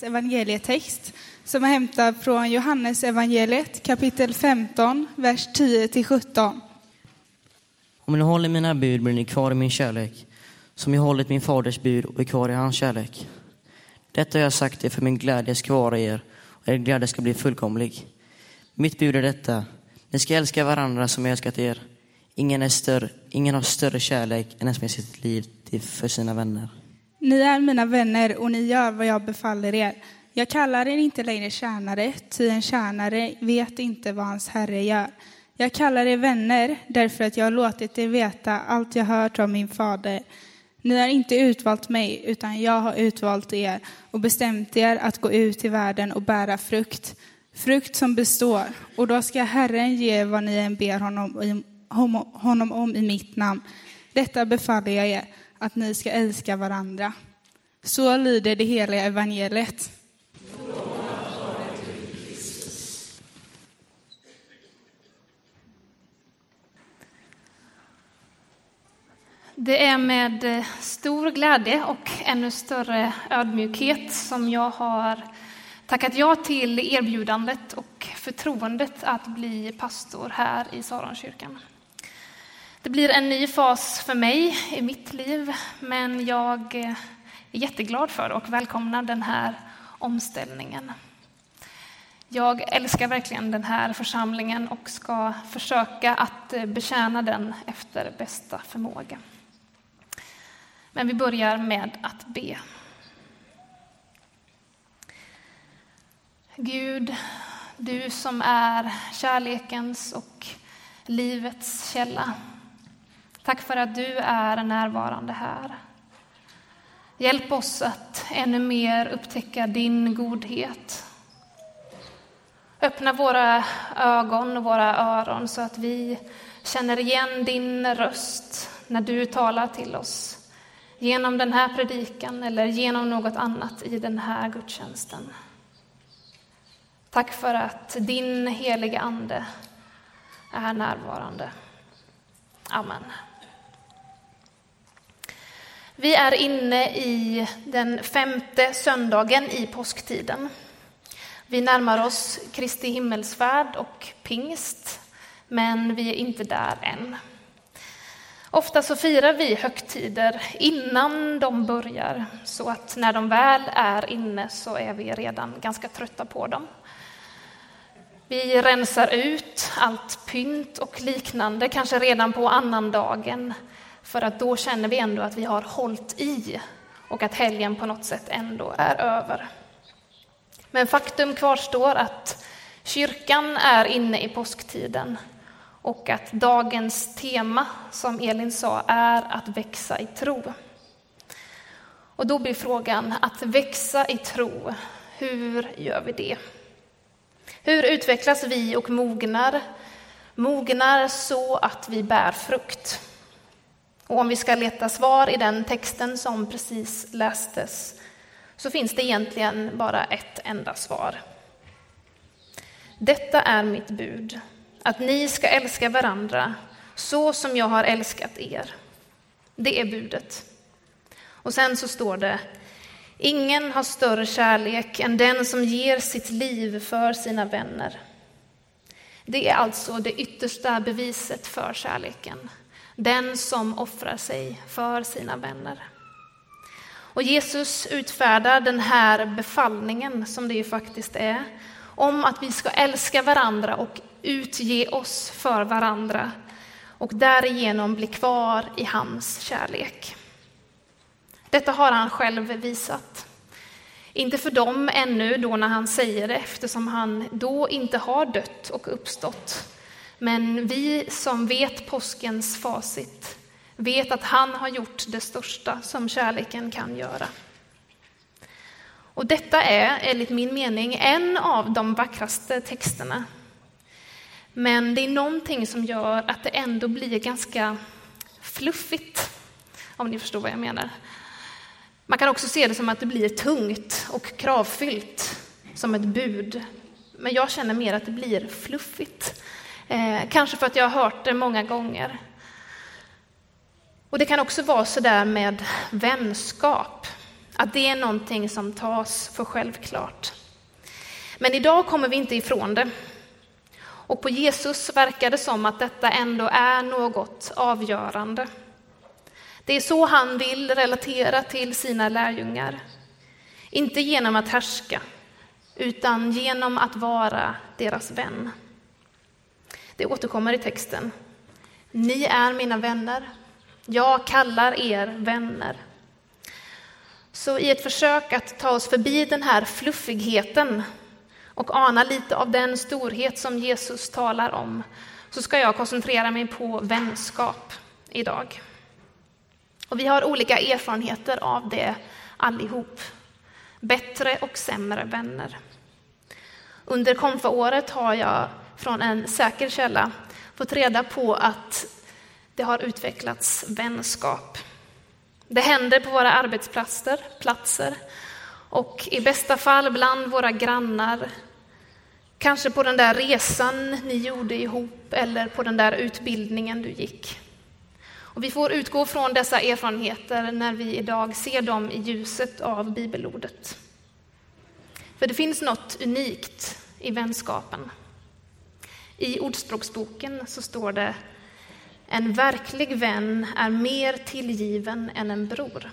evangelietext som är hämtad från Johannes evangeliet kapitel 15, vers 10-17. Om ni håller mina bud blir ni kvar i min kärlek, som jag hållit min faders bud och är kvar i hans kärlek. Detta har jag sagt er för min glädje ska vara er och er glädje ska bli fullkomlig. Mitt bud är detta, ni ska älska varandra som jag älskat er. Ingen, är större, ingen har större kärlek än den som ger sitt liv till för sina vänner. Ni är mina vänner och ni gör vad jag befaller er. Jag kallar er inte längre tjänare, ty en tjänare vet inte vad hans herre gör. Jag kallar er vänner därför att jag har låtit er veta allt jag hört om min fader. Ni har inte utvalt mig, utan jag har utvalt er och bestämt er att gå ut i världen och bära frukt. Frukt som består, och då ska Herren ge vad ni än ber honom, honom om i mitt namn. Detta befaller jag er, att ni ska älska varandra. Så lyder det heliga evangeliet. Det är med eh, stor glädje och ännu större ödmjukhet som jag har tackat ja till erbjudandet och förtroendet att bli pastor här i Saronkyrkan. Det blir en ny fas för mig i mitt liv, men jag eh, är jätteglad för och välkomnar den här omställningen. Jag älskar verkligen den här församlingen och ska försöka att eh, betjäna den efter bästa förmåga. Men vi börjar med att be. Gud, du som är kärlekens och livets källa. Tack för att du är närvarande här. Hjälp oss att ännu mer upptäcka din godhet. Öppna våra ögon och våra öron så att vi känner igen din röst när du talar till oss genom den här predikan eller genom något annat i den här gudstjänsten. Tack för att din heliga Ande är närvarande. Amen. Vi är inne i den femte söndagen i påsktiden. Vi närmar oss Kristi himmelsfärd och pingst, men vi är inte där än. Ofta så firar vi högtider innan de börjar, så att när de väl är inne så är vi redan ganska trötta på dem. Vi rensar ut allt pynt och liknande, kanske redan på annandagen, för att då känner vi ändå att vi har hållit i och att helgen på något sätt ändå är över. Men faktum kvarstår att kyrkan är inne i påsktiden och att dagens tema, som Elin sa, är att växa i tro. Och då blir frågan, att växa i tro, hur gör vi det? Hur utvecklas vi och mognar? Mognar så att vi bär frukt. Och om vi ska leta svar i den texten som precis lästes så finns det egentligen bara ett enda svar. Detta är mitt bud, att ni ska älska varandra så som jag har älskat er. Det är budet. Och sen så står det, ingen har större kärlek än den som ger sitt liv för sina vänner. Det är alltså det yttersta beviset för kärleken. Den som offrar sig för sina vänner. Och Jesus utfärdar den här befallningen, som det ju faktiskt är, om att vi ska älska varandra och utge oss för varandra och därigenom bli kvar i hans kärlek. Detta har han själv visat. Inte för dem ännu då när han säger det eftersom han då inte har dött och uppstått. Men vi som vet påskens facit vet att han har gjort det största som kärleken kan göra. Och detta är, enligt min mening, en av de vackraste texterna. Men det är någonting som gör att det ändå blir ganska fluffigt, om ni förstår vad jag menar. Man kan också se det som att det blir tungt och kravfyllt, som ett bud. Men jag känner mer att det blir fluffigt. Eh, kanske för att jag har hört det många gånger. Och det kan också vara så där med vänskap. Att det är någonting som tas för självklart. Men idag kommer vi inte ifrån det. Och på Jesus verkar det som att detta ändå är något avgörande. Det är så han vill relatera till sina lärjungar. Inte genom att härska, utan genom att vara deras vän. Det återkommer i texten. Ni är mina vänner. Jag kallar er vänner. Så i ett försök att ta oss förbi den här fluffigheten och ana lite av den storhet som Jesus talar om så ska jag koncentrera mig på vänskap idag. Och vi har olika erfarenheter av det allihop. Bättre och sämre vänner. Under konfaåret har jag från en säker källa fått reda på att det har utvecklats vänskap. Det händer på våra arbetsplatser platser, och i bästa fall bland våra grannar. Kanske på den där resan ni gjorde ihop eller på den där utbildningen du gick. Och vi får utgå från dessa erfarenheter när vi idag ser dem i ljuset av bibelordet. För det finns något unikt i vänskapen. I Ordspråksboken så står det en verklig vän är mer tillgiven än en bror.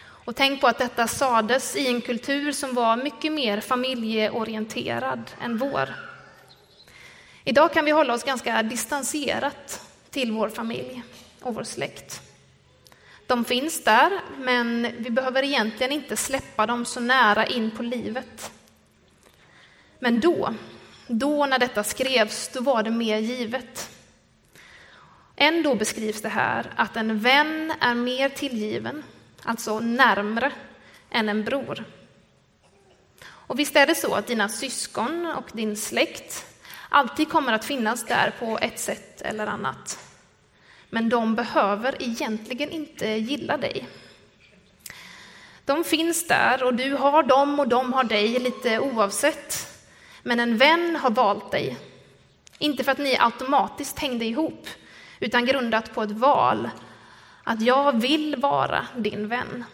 Och tänk på att detta sades i en kultur som var mycket mer familjeorienterad än vår. Idag kan vi hålla oss ganska distanserat till vår familj och vår släkt. De finns där, men vi behöver egentligen inte släppa dem så nära in på livet. Men då, då när detta skrevs, då var det mer givet. Ändå beskrivs det här att en vän är mer tillgiven, alltså närmre, än en bror. Och visst är det så att dina syskon och din släkt alltid kommer att finnas där på ett sätt eller annat. Men de behöver egentligen inte gilla dig. De finns där och du har dem och de har dig lite oavsett. Men en vän har valt dig. Inte för att ni automatiskt hängde ihop, utan grundat på ett val. Att jag vill vara din vän.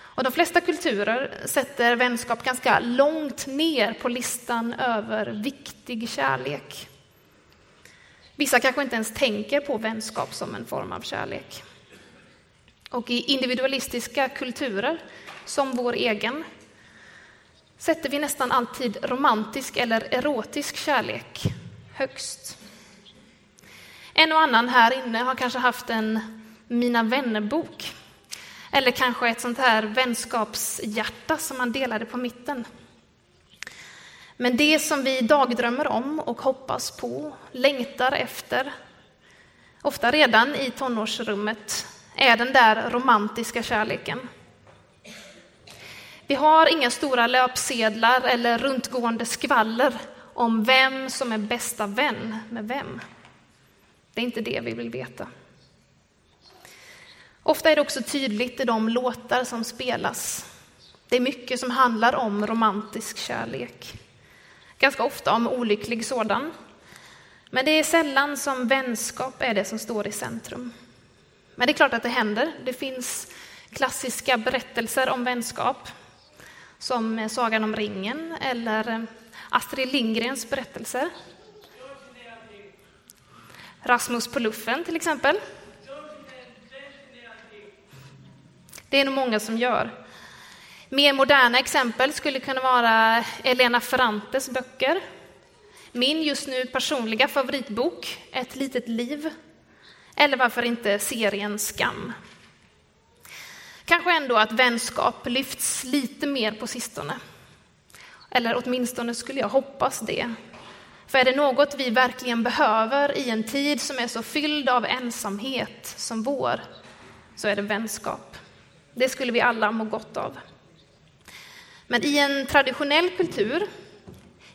Och de flesta kulturer sätter vänskap ganska långt ner på listan över viktig kärlek. Vissa kanske inte ens tänker på vänskap som en form av kärlek. Och i individualistiska kulturer, som vår egen, sätter vi nästan alltid romantisk eller erotisk kärlek högst. En och annan här inne har kanske haft en Mina vänner-bok. Eller kanske ett sånt här vänskapshjärta som man delade på mitten. Men det som vi dagdrömmer om och hoppas på, längtar efter, ofta redan i tonårsrummet, är den där romantiska kärleken. Vi har inga stora löpsedlar eller runtgående skvaller om vem som är bästa vän med vem. Det är inte det vi vill veta. Ofta är det också tydligt i de låtar som spelas. Det är mycket som handlar om romantisk kärlek. Ganska ofta om olycklig sådan. Men det är sällan som vänskap är det som står i centrum. Men det är klart att det händer. Det finns klassiska berättelser om vänskap. Som Sagan om ringen eller Astrid Lindgrens berättelser. Rasmus på luffen till exempel. Det är nog många som gör. Mer moderna exempel skulle kunna vara Elena Ferrantes böcker. Min just nu personliga favoritbok, Ett litet liv. Eller varför inte serien Skam. Kanske ändå att vänskap lyfts lite mer på sistone. Eller åtminstone skulle jag hoppas det. För är det något vi verkligen behöver i en tid som är så fylld av ensamhet som vår, så är det vänskap. Det skulle vi alla må gott av. Men i en traditionell kultur,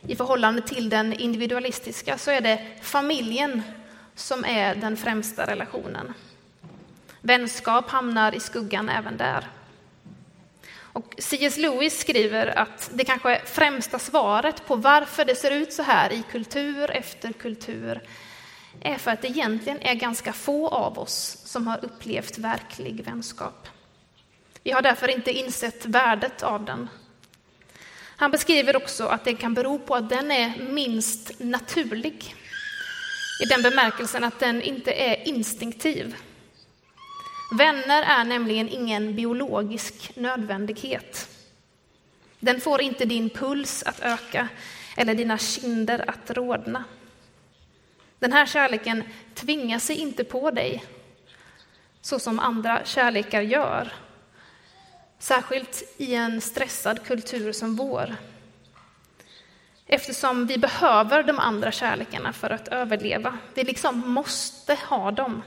i förhållande till den individualistiska, så är det familjen som är den främsta relationen. Vänskap hamnar i skuggan även där. Och C.S. Lewis skriver att det kanske främsta svaret på varför det ser ut så här i kultur efter kultur är för att det egentligen är ganska få av oss som har upplevt verklig vänskap. Vi har därför inte insett värdet av den. Han beskriver också att det kan bero på att den är minst naturlig. I den bemärkelsen att den inte är instinktiv. Vänner är nämligen ingen biologisk nödvändighet. Den får inte din puls att öka eller dina kinder att rodna. Den här kärleken tvingar sig inte på dig så som andra kärlekar gör. Särskilt i en stressad kultur som vår. Eftersom vi behöver de andra kärlekarna för att överleva. Vi liksom måste ha dem.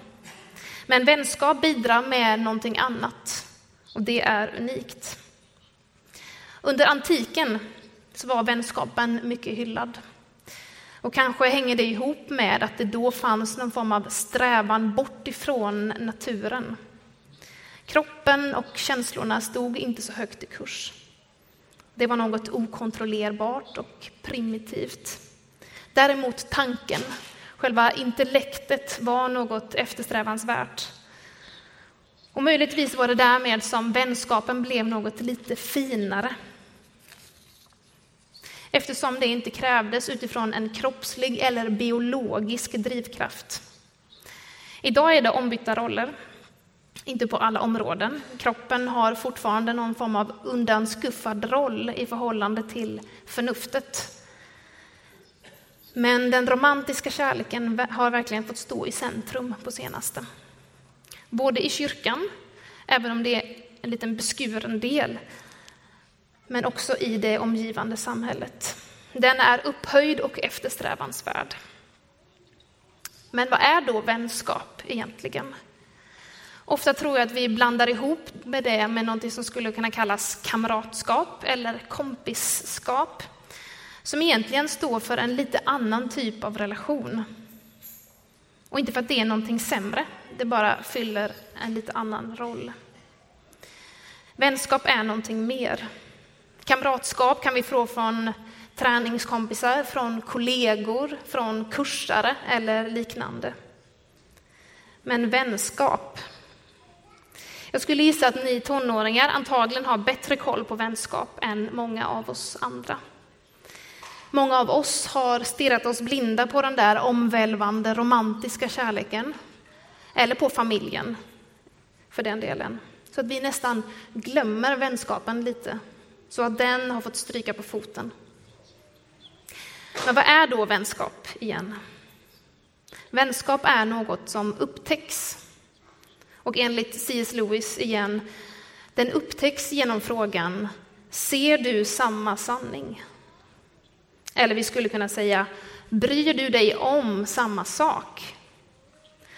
Men vänskap bidrar med någonting annat och det är unikt. Under antiken så var vänskapen mycket hyllad. Och kanske hänger det ihop med att det då fanns någon form av strävan bort ifrån naturen. Kroppen och känslorna stod inte så högt i kurs. Det var något okontrollerbart och primitivt. Däremot tanken, själva intellektet, var något eftersträvansvärt. Och möjligtvis var det därmed som vänskapen blev något lite finare eftersom det inte krävdes utifrån en kroppslig eller biologisk drivkraft. Idag är det ombytta roller, inte på alla områden. Kroppen har fortfarande någon form av undanskuffad roll i förhållande till förnuftet. Men den romantiska kärleken har verkligen fått stå i centrum på senaste. Både i kyrkan, även om det är en liten beskuren del, men också i det omgivande samhället. Den är upphöjd och eftersträvansvärd. Men vad är då vänskap egentligen? Ofta tror jag att vi blandar ihop med det med något som skulle kunna kallas kamratskap eller kompisskap, som egentligen står för en lite annan typ av relation. Och inte för att det är någonting sämre, det bara fyller en lite annan roll. Vänskap är någonting mer. Kamratskap kan vi få från träningskompisar, från kollegor, från kursare eller liknande. Men vänskap. Jag skulle gissa att ni tonåringar antagligen har bättre koll på vänskap än många av oss andra. Många av oss har stirrat oss blinda på den där omvälvande romantiska kärleken. Eller på familjen, för den delen. Så att vi nästan glömmer vänskapen lite så att den har fått stryka på foten. Men vad är då vänskap igen? Vänskap är något som upptäcks. Och enligt C.S. Lewis igen, den upptäcks genom frågan Ser du samma sanning? Eller vi skulle kunna säga Bryr du dig om samma sak?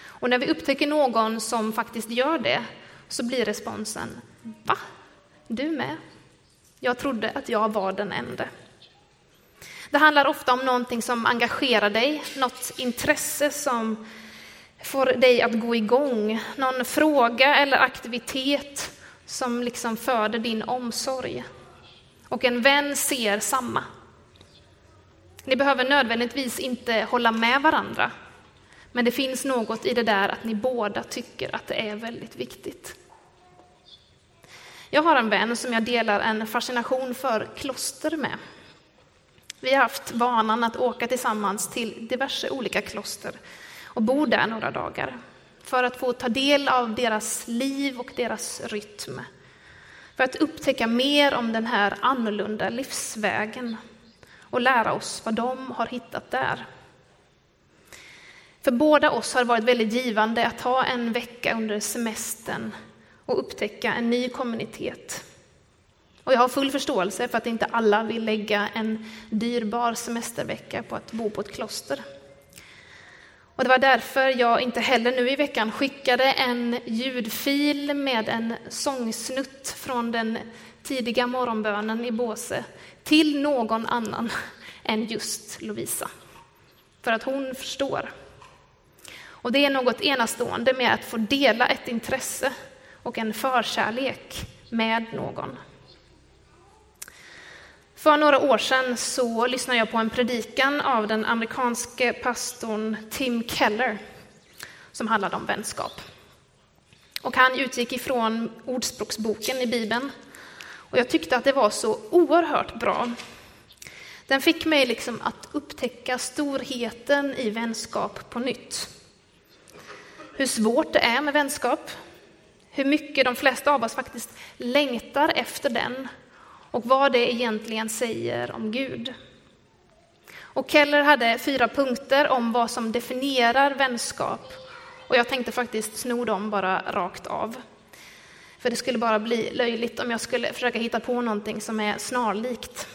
Och när vi upptäcker någon som faktiskt gör det så blir responsen Va? Du med? Jag trodde att jag var den enda. Det handlar ofta om någonting som engagerar dig, något intresse som får dig att gå igång, någon fråga eller aktivitet som liksom föder din omsorg. Och en vän ser samma. Ni behöver nödvändigtvis inte hålla med varandra, men det finns något i det där att ni båda tycker att det är väldigt viktigt. Jag har en vän som jag delar en fascination för kloster med. Vi har haft vanan att åka tillsammans till diverse olika kloster och bo där några dagar för att få ta del av deras liv och deras rytm. För att upptäcka mer om den här annorlunda livsvägen och lära oss vad de har hittat där. För båda oss har det varit väldigt givande att ha en vecka under semestern och upptäcka en ny kommunitet. Och jag har full förståelse för att inte alla vill lägga en dyrbar semestervecka på att bo på ett kloster. Och det var därför jag inte heller nu i veckan skickade en ljudfil med en sångsnutt från den tidiga morgonbönen i Båse till någon annan än just Lovisa. För att hon förstår. Och det är något enastående med att få dela ett intresse och en förkärlek med någon. För några år sedan så lyssnade jag på en predikan av den amerikanske pastorn Tim Keller som handlade om vänskap. Och han utgick ifrån Ordspråksboken i Bibeln. Och jag tyckte att det var så oerhört bra. Den fick mig liksom att upptäcka storheten i vänskap på nytt. Hur svårt det är med vänskap, hur mycket de flesta av oss faktiskt längtar efter den och vad det egentligen säger om Gud. Och Keller hade fyra punkter om vad som definierar vänskap och jag tänkte faktiskt sno dem bara rakt av. För det skulle bara bli löjligt om jag skulle försöka hitta på någonting som är snarlikt.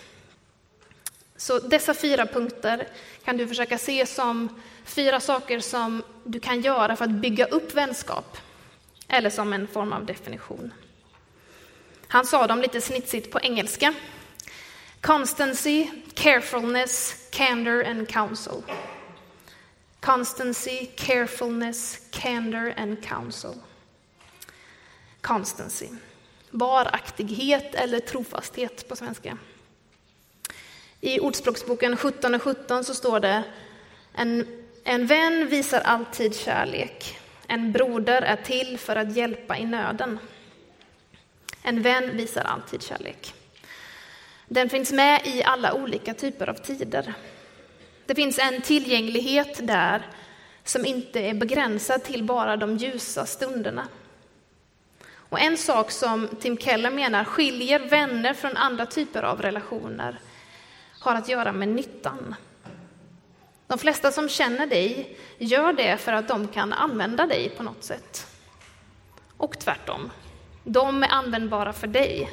Så dessa fyra punkter kan du försöka se som fyra saker som du kan göra för att bygga upp vänskap, eller som en form av definition. Han sa dem lite snitsigt på engelska. Constancy, carefulness, candor and counsel. Constancy, carefulness, candor and counsel. Constancy. Varaktighet eller trofasthet på svenska. I Ordspråksboken 17 och 17 så står det en, en vän visar alltid kärlek. En broder är till för att hjälpa i nöden. En vän visar alltid kärlek. Den finns med i alla olika typer av tider. Det finns en tillgänglighet där som inte är begränsad till bara de ljusa stunderna. Och en sak som Tim Keller menar skiljer vänner från andra typer av relationer har att göra med nyttan. De flesta som känner dig gör det för att de kan använda dig på något sätt. Och tvärtom. De är användbara för dig.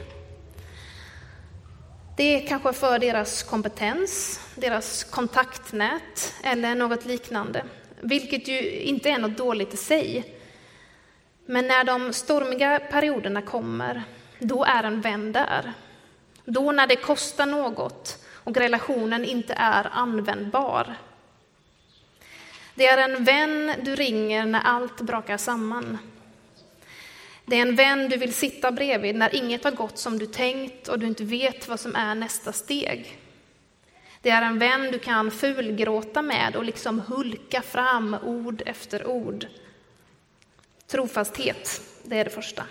Det är kanske för deras kompetens, deras kontaktnät eller något liknande, vilket ju inte är något dåligt i sig. Men när de stormiga perioderna kommer, då är en vän där. Då när det kostar något och relationen inte är användbar. Det är en vän du ringer när allt brakar samman. Det är en vän du vill sitta bredvid när inget har gått som du tänkt och du inte vet vad som är nästa steg. Det är en vän du kan fulgråta med och liksom hulka fram ord efter ord. Trofasthet, det är det första.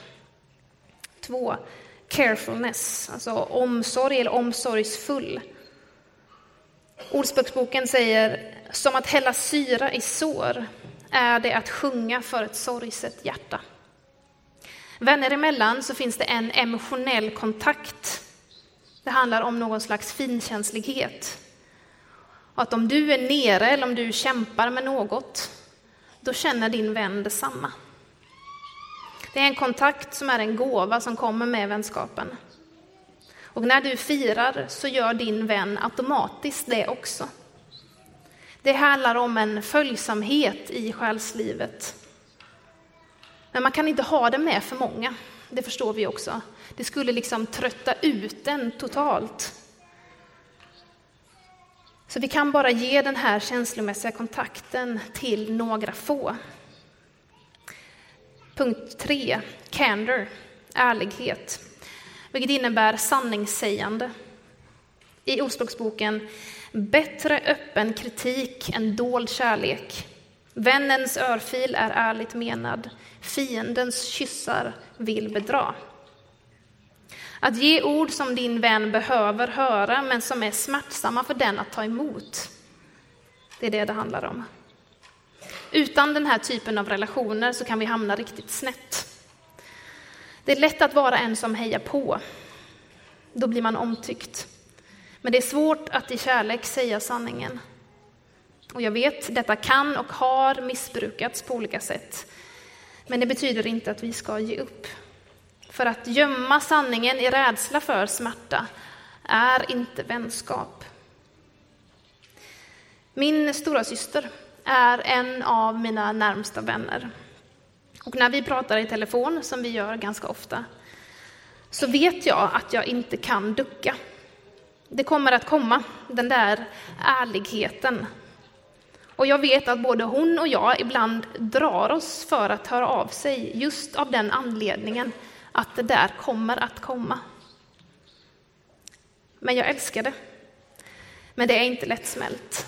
Två, carefulness, alltså omsorg eller omsorgsfull. Ordspråksboken säger, som att hälla syra i sår är det att sjunga för ett sorgset hjärta. Vänner emellan så finns det en emotionell kontakt. Det handlar om någon slags finkänslighet. Att om du är nere eller om du kämpar med något, då känner din vän detsamma. Det är en kontakt som är en gåva som kommer med vänskapen. Och när du firar så gör din vän automatiskt det också. Det handlar om en följsamhet i själslivet. Men man kan inte ha det med för många, det förstår vi också. Det skulle liksom trötta ut den totalt. Så vi kan bara ge den här känslomässiga kontakten till några få. Punkt 3, candor, ärlighet vilket innebär sanningssägande. I Ordspråksboken, bättre öppen kritik än dold kärlek. Vännens örfil är ärligt menad, fiendens kyssar vill bedra. Att ge ord som din vän behöver höra, men som är smärtsamma för den att ta emot. Det är det det handlar om. Utan den här typen av relationer så kan vi hamna riktigt snett. Det är lätt att vara en som hejar på. Då blir man omtyckt. Men det är svårt att i kärlek säga sanningen. Och jag vet, detta kan och har missbrukats på olika sätt. Men det betyder inte att vi ska ge upp. För att gömma sanningen i rädsla för smärta är inte vänskap. Min stora syster är en av mina närmsta vänner. Och när vi pratar i telefon, som vi gör ganska ofta, så vet jag att jag inte kan ducka. Det kommer att komma, den där ärligheten. Och jag vet att både hon och jag ibland drar oss för att höra av sig just av den anledningen att det där kommer att komma. Men jag älskar det. Men det är inte lättsmält.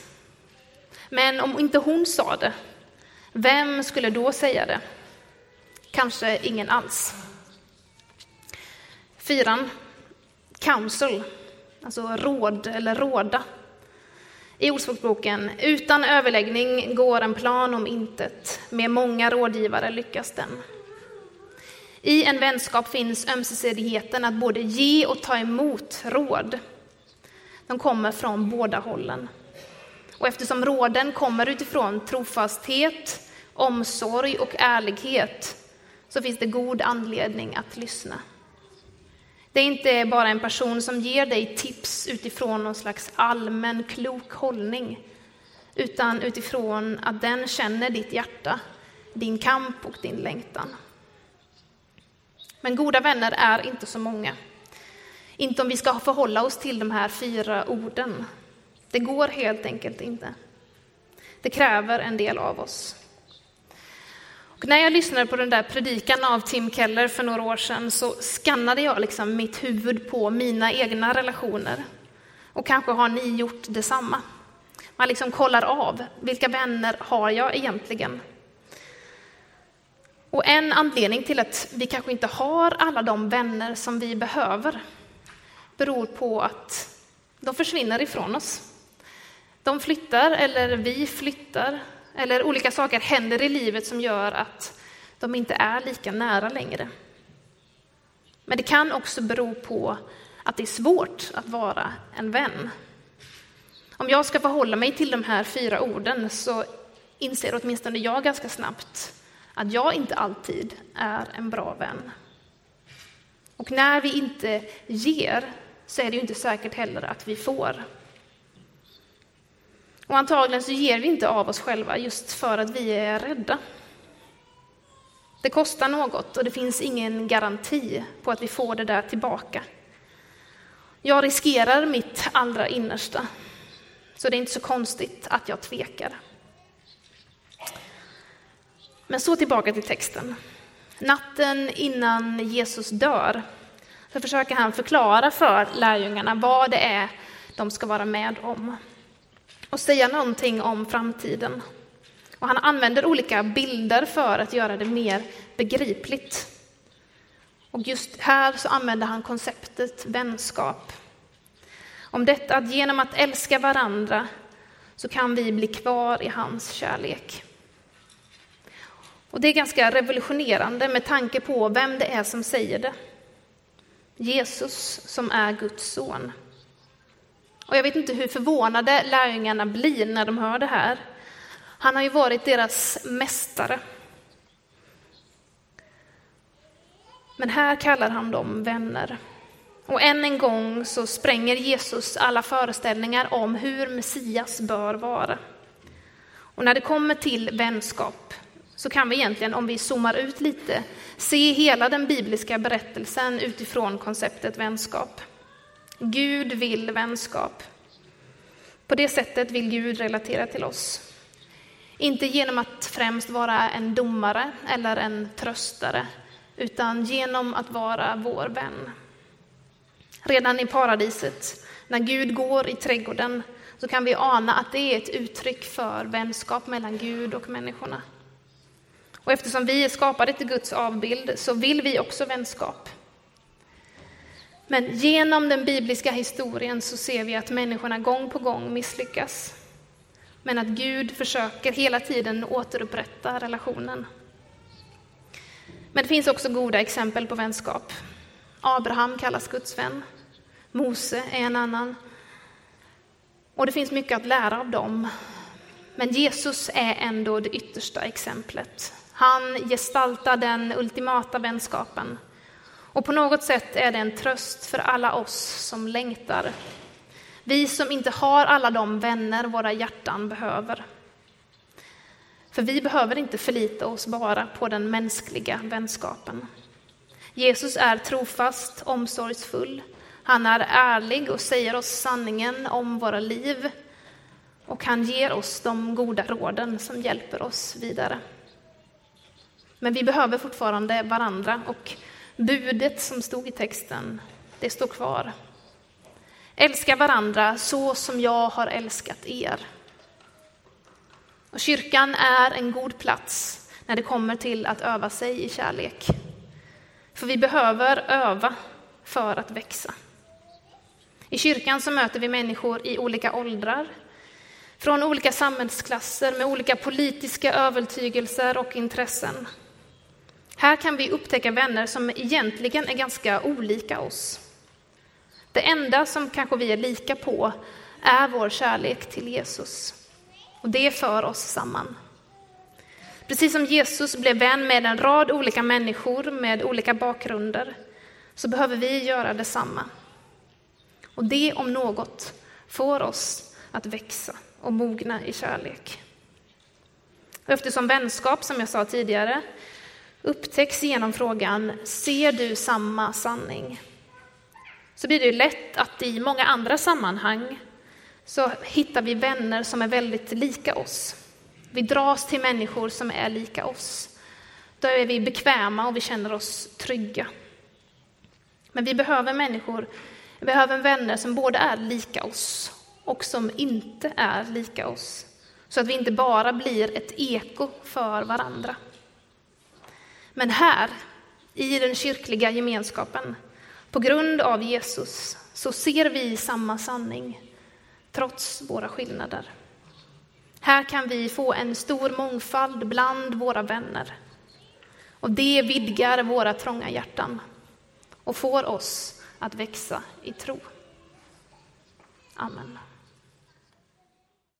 Men om inte hon sa det, vem skulle då säga det? kanske ingen alls. Fyran, counsel, alltså råd eller råda. I Ordspråksboken, utan överläggning går en plan om intet, med många rådgivare lyckas den. I en vänskap finns ömsesidigheten att både ge och ta emot råd. De kommer från båda hållen. Och eftersom råden kommer utifrån trofasthet, omsorg och ärlighet så finns det god anledning att lyssna. Det är inte bara en person som ger dig tips utifrån någon slags allmän klok hållning, utan utifrån att den känner ditt hjärta, din kamp och din längtan. Men goda vänner är inte så många. Inte om vi ska förhålla oss till de här fyra orden. Det går helt enkelt inte. Det kräver en del av oss. Och när jag lyssnade på den där predikan av Tim Keller för några år sedan så skannade jag liksom mitt huvud på mina egna relationer. Och kanske har ni gjort detsamma. Man liksom kollar av, vilka vänner har jag egentligen? Och en anledning till att vi kanske inte har alla de vänner som vi behöver beror på att de försvinner ifrån oss. De flyttar, eller vi flyttar, eller olika saker händer i livet som gör att de inte är lika nära längre. Men det kan också bero på att det är svårt att vara en vän. Om jag ska förhålla mig till de här fyra orden så inser åtminstone jag ganska snabbt att jag inte alltid är en bra vän. Och när vi inte ger så är det ju inte säkert heller att vi får. Och antagligen så ger vi inte av oss själva just för att vi är rädda. Det kostar något och det finns ingen garanti på att vi får det där tillbaka. Jag riskerar mitt allra innersta, så det är inte så konstigt att jag tvekar. Men så tillbaka till texten. Natten innan Jesus dör så försöker han förklara för lärjungarna vad det är de ska vara med om och säga någonting om framtiden. Och han använder olika bilder för att göra det mer begripligt. Och just här så använder han konceptet vänskap. Om detta att genom att älska varandra så kan vi bli kvar i hans kärlek. Och det är ganska revolutionerande med tanke på vem det är som säger det. Jesus som är Guds son. Och jag vet inte hur förvånade lärjungarna blir när de hör det här. Han har ju varit deras mästare. Men här kallar han dem vänner. Och än en gång så spränger Jesus alla föreställningar om hur Messias bör vara. Och när det kommer till vänskap så kan vi egentligen, om vi zoomar ut lite, se hela den bibliska berättelsen utifrån konceptet vänskap. Gud vill vänskap. På det sättet vill Gud relatera till oss. Inte genom att främst vara en domare eller en tröstare, utan genom att vara vår vän. Redan i paradiset, när Gud går i trädgården, så kan vi ana att det är ett uttryck för vänskap mellan Gud och människorna. Och eftersom vi är skapade till Guds avbild så vill vi också vänskap. Men genom den bibliska historien så ser vi att människorna gång på gång misslyckas. Men att Gud försöker hela tiden återupprätta relationen. Men det finns också goda exempel på vänskap. Abraham kallas Guds vän. Mose är en annan. Och det finns mycket att lära av dem. Men Jesus är ändå det yttersta exemplet. Han gestaltar den ultimata vänskapen. Och på något sätt är det en tröst för alla oss som längtar. Vi som inte har alla de vänner våra hjärtan behöver. För vi behöver inte förlita oss bara på den mänskliga vänskapen. Jesus är trofast, omsorgsfull. Han är ärlig och säger oss sanningen om våra liv. Och han ger oss de goda råden som hjälper oss vidare. Men vi behöver fortfarande varandra och budet som stod i texten, det står kvar. Älska varandra så som jag har älskat er. Och kyrkan är en god plats när det kommer till att öva sig i kärlek. För vi behöver öva för att växa. I kyrkan så möter vi människor i olika åldrar, från olika samhällsklasser med olika politiska övertygelser och intressen. Här kan vi upptäcka vänner som egentligen är ganska olika oss. Det enda som kanske vi är lika på är vår kärlek till Jesus. Och det för oss samman. Precis som Jesus blev vän med en rad olika människor med olika bakgrunder så behöver vi göra detsamma. Och det om något får oss att växa och mogna i kärlek. Eftersom vänskap, som jag sa tidigare, upptäcks genom frågan Ser du samma sanning? Så blir det lätt att i många andra sammanhang så hittar vi vänner som är väldigt lika oss. Vi dras till människor som är lika oss. Då är vi bekväma och vi känner oss trygga. Men vi behöver människor, vi behöver vänner som både är lika oss och som inte är lika oss. Så att vi inte bara blir ett eko för varandra. Men här, i den kyrkliga gemenskapen, på grund av Jesus, så ser vi samma sanning, trots våra skillnader. Här kan vi få en stor mångfald bland våra vänner. Och det vidgar våra trånga hjärtan och får oss att växa i tro. Amen.